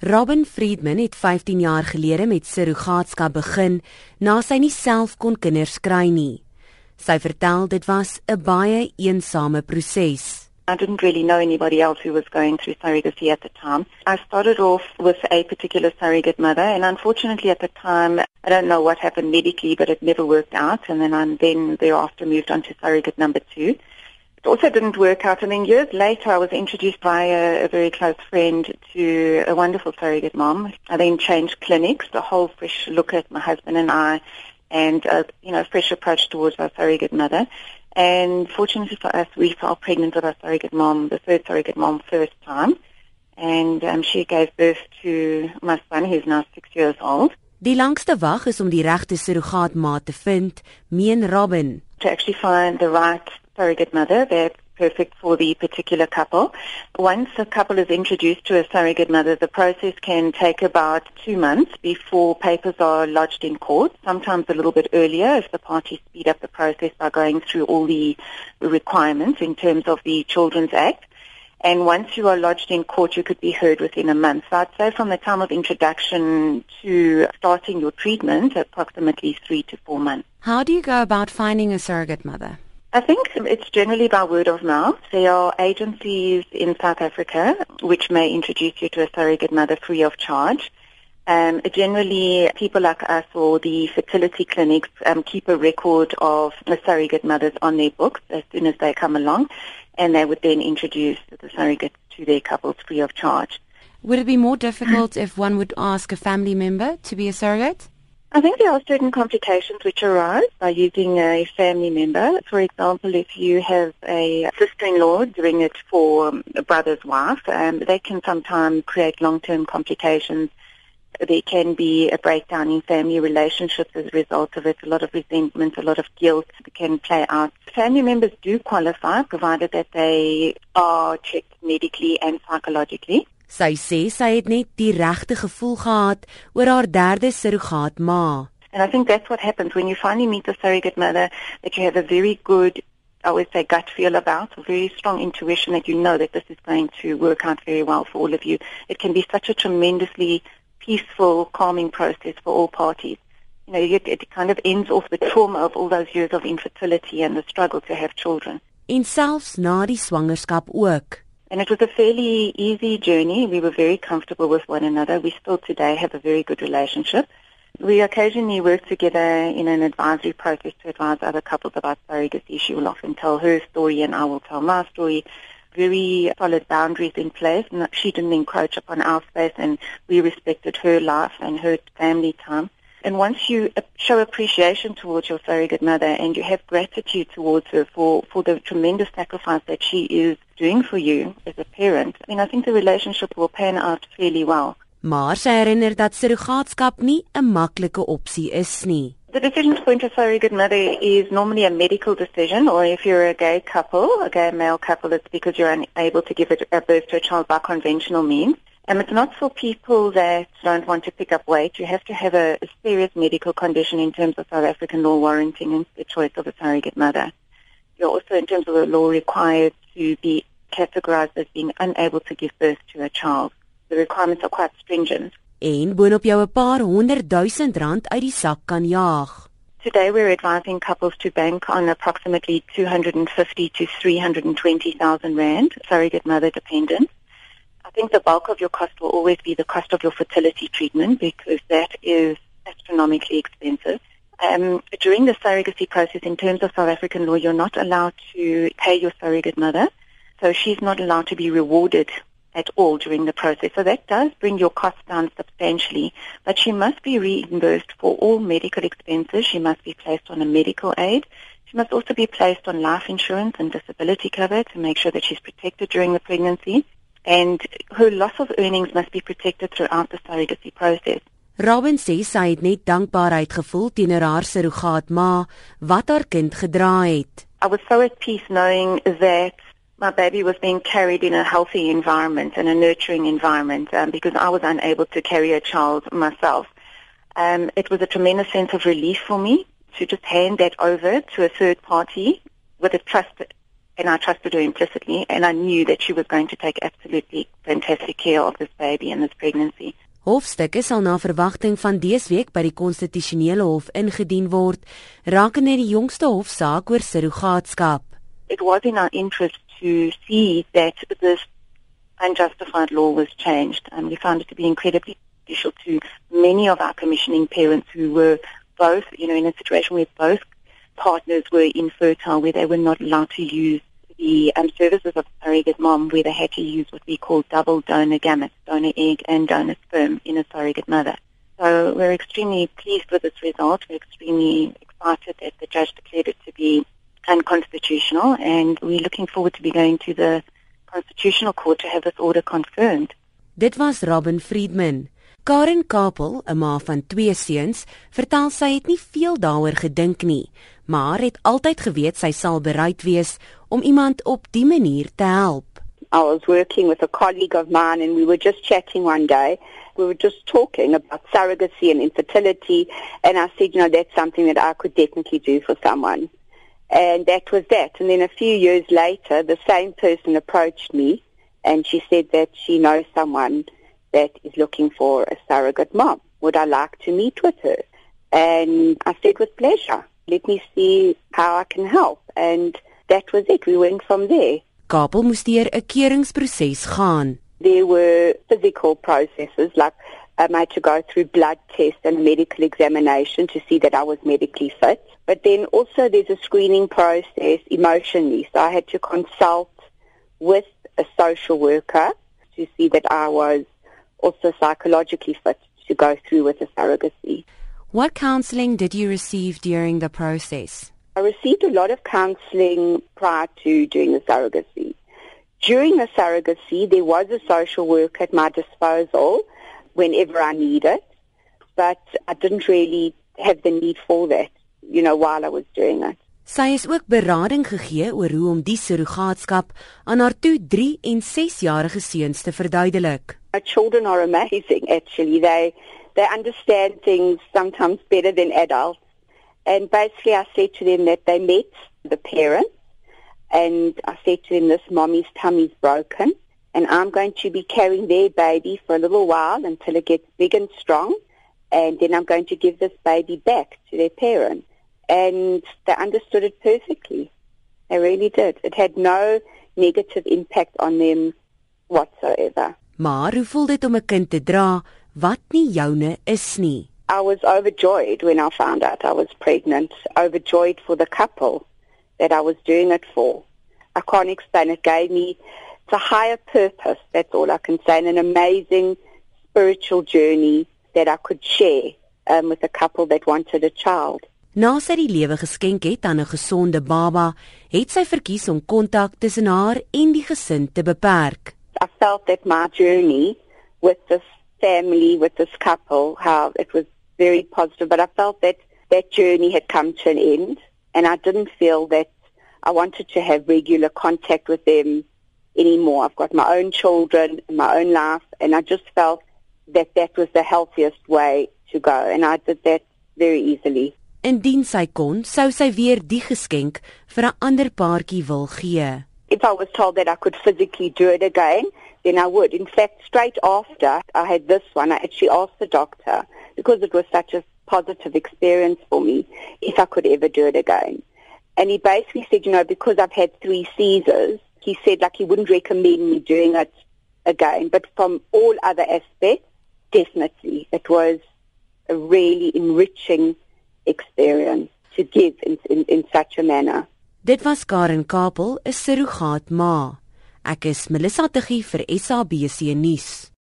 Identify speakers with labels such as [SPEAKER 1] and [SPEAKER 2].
[SPEAKER 1] Robin Friedman het 15 jaar gelede met surrogaatskap begin na sy nie self kon kinders kry nie. Sy vertel dit was 'n baie eensame proses.
[SPEAKER 2] I didn't really know anybody else who was going through surrogacy at the time. I started off with a particular surrogate mother, and unfortunately at the time, I don't know what happened medically, but it never worked out. And then I then thereafter moved on to surrogate number two. It also didn't work out. And then years later, I was introduced by a, a very close friend to a wonderful surrogate mom. I then changed clinics, the whole fresh look at my husband and I, and a, you know, fresh approach towards our surrogate mother. And fortunately for us, we fell pregnant with our surrogate mom, the third surrogate mom, first time. And um, she gave birth to my son, who's now six years old.
[SPEAKER 1] Die langste wag is om die regte surrogaatma te vind, meen Robin.
[SPEAKER 2] To actually find the right surrogate mother They're perfect for the particular couple. Once a couple is introduced to a surrogate mother, the process can take about two months before papers are lodged in court, sometimes a little bit earlier if the parties speed up the process by going through all the requirements in terms of the Children's Act. And once you are lodged in court, you could be heard within a month. So I'd say from the time of introduction to starting your treatment, approximately three to four months.
[SPEAKER 1] How do you go about finding a surrogate mother?
[SPEAKER 2] I think it's generally by word of mouth. There are agencies in South Africa which may introduce you to a surrogate mother free of charge. Um, generally, people like us or the fertility clinics um, keep a record of the surrogate mothers on their books as soon as they come along, and they would then introduce the surrogate to their couples free of charge.
[SPEAKER 1] Would it be more difficult if one would ask a family member to be a surrogate?
[SPEAKER 2] I think there are certain complications which arise by using a family member. For example, if you have a sister-in-law doing it for a brother's wife, um, they can sometimes create long-term complications. There can be a breakdown in family relationships as a result of it. A lot of resentment, a lot of guilt can play out. Family members do qualify provided that they are checked medically and psychologically.
[SPEAKER 1] Sy sê sy het net die regte gevoel gehad oor haar derde surrogaat ma.
[SPEAKER 2] And I think that's what happens when you finally meet the surrogate mother that you have a very good I always say gut feel about, a very strong intuition that you know that this is going to work out very well for all of you. It can be such a tremendously peaceful, calming process for all parties. You know, it, it kind of ends off the trauma of all those years of infertility and the struggle to have children.
[SPEAKER 1] En selfs na die swangerskap ook.
[SPEAKER 2] And it was a fairly easy journey. We were very comfortable with one another. We still today have a very good relationship. We occasionally work together in an advisory process to advise other couples about surrogacy. She will often tell her story and I will tell my story. Very solid boundaries in place. She didn't encroach upon our space and we respected her life and her family time. And once you show appreciation towards your surrogate mother and you have gratitude towards her for, for the tremendous sacrifice that she is doing for you as a parent, I mean, I think the relationship will pan out fairly well.
[SPEAKER 1] Maar sy herinner dat surrogaatskap nie 'n maklike opsie is nie.
[SPEAKER 2] The decision to appoint a surrogate mother is normally a medical decision, or if you're a gay couple, a gay male couple, it's because you're unable to give a birth to a child by conventional means. And it's not for people that don't want to pick up weight. You have to have a, a serious medical condition in terms of South African law warranting the choice of a surrogate mother. You're also, in terms of the law, required to be categorized as being unable to give birth to a child. The requirements are quite stringent.
[SPEAKER 1] En boonop jou 'n paar honderd duisend rand uit die sak kan jaag.
[SPEAKER 2] Today we're advising couples to bank on approximately 250 to 320,000 rand surrogate mother dependent. Think the bulk of your cost will always be the cost of your fertility treatment because that is astronomically expensive. Um, during the surrogacy process, in terms of South African law, you're not allowed to pay your surrogate mother. So she's not allowed to be rewarded at all during the process. So that does bring your costs down substantially. But she must be reimbursed for all medical expenses. She must be placed on a medical aid. She must also be placed on life insurance and disability cover to make sure that she's protected during the pregnancy and her loss of earnings must be protected throughout the surrogacy process.
[SPEAKER 1] Robin sê sy het net dankbaarheid gevoel teenoor haar surrogaat ma wat haar kind gedra het.
[SPEAKER 2] I was so at peace knowing that my baby was being carried in a healthy environment and a nurturing environment um, because I was unable to carry a child myself. Um, it was a tremendous sense of relief for me to just hand that over to a third party with a trust and I trusted her implicitly, and I knew that she was going to take absolutely fantastic care of this baby and this pregnancy.
[SPEAKER 1] Hofstukke sal na verwagting van dese week by die konstitusionele hof ingedien word, rakende die jongste hofsaak oor surrogaatskap.
[SPEAKER 2] It was in our interest to see that this unjustified law was changed, and we found it to be incredibly beneficial to many of our commissioning parents who were both, you know, in a situation where both partners were infertile, where they were not allowed to use the um, services of a surrogate mom, where they had to use what we call double donor gametes, donor egg and donor sperm in a surrogate mother. So we're extremely pleased with this result. We're extremely excited that the judge declared it to be unconstitutional, and we're looking forward to be going to the Constitutional Court to have this order confirmed.
[SPEAKER 1] Dit was Robin Friedman. Karen Kapel, 'n ma van twee seuns, vertel sy het nie veel daaroor gedink nie, maar het altyd geweet sy sal bereid wees om iemand op dië manier te help.
[SPEAKER 3] I was working with a colleague of mine and we were just chatting one day. We were just talking about surrogacy and infertility and I said, you know, that's something that I could definitely do for someone. And that was that. And then a few years later, the same person approached me and she said that she knows someone that is looking for a surrogate mom. Would I like to meet with her? And I said, with pleasure. Let me see how I can help. And that was it. We went from there.
[SPEAKER 1] Kapel moes deur 'n keuringsproses gaan.
[SPEAKER 3] There were physical processes like um, I had to go through blood tests and medical examination to see that I was medically fit. But then also there's a screening process emotionally. So I had to consult with a social worker to see that I was also psychologically fit to go through with the surrogacy.
[SPEAKER 1] What counseling did you receive during the process?
[SPEAKER 3] I received a lot of counseling prior to doing the surrogacy. During the surrogacy, there was a social worker at my disposal whenever I needed, but I didn't really have the need for that, you know, while I was doing it.
[SPEAKER 1] Sy is ook berading gegee oor hoe om die surrogaatskap aan haar toe 3 en 6 jarige seuns te verduidelik.
[SPEAKER 3] My children are amazing actually. They they understand things sometimes better than adults. And basically I said to them that they met the parents and I said to them this mommy's tummy's broken and I'm going to be carrying their baby for a little while until it gets big and strong and then I'm going to give this baby back to their parents. and they understood it perfectly. They really did. It had no negative impact on them whatsoever.
[SPEAKER 1] Maar hoe voel dit om 'n kind te dra wat nie joune is nie?
[SPEAKER 3] I was overjoyed when I found out I was pregnant, overjoyed for the couple that I was doing it for. I can't explain it gave me a higher purpose, that's all I can say, and an amazing spiritual journey that I could share um, with a couple that wanted a child.
[SPEAKER 1] Na sy die lewe geskenk het aan 'n gesonde baba, het sy verkies om kontak tussen haar en die gesin te beperk.
[SPEAKER 3] I felt that my journey with this family, with this couple, how it was very positive, but I felt that that journey had come to an end and I didn't feel that I wanted to have regular contact with them anymore. I've got my own children, my own life, and I just felt that that was the healthiest way to go and I did that very easily.
[SPEAKER 1] Indien sy kon, sou sy weer die geskenk vir 'n ander paartjie wil gee.
[SPEAKER 3] If I was told that I could physically do it again, then I would. In fact, straight after I had this one, I actually asked the doctor because it was such a positive experience for me if I could ever do it again. And he basically said, you know, because I've had three Caesars, he said like he wouldn't recommend me doing it again. But from all other aspects, definitely. It was a really enriching experience to give in, in, in such a manner.
[SPEAKER 1] Dit was Karen Kapel, 'n surrogaat ma. Ek is Melissa Tuggie vir SABC nuus.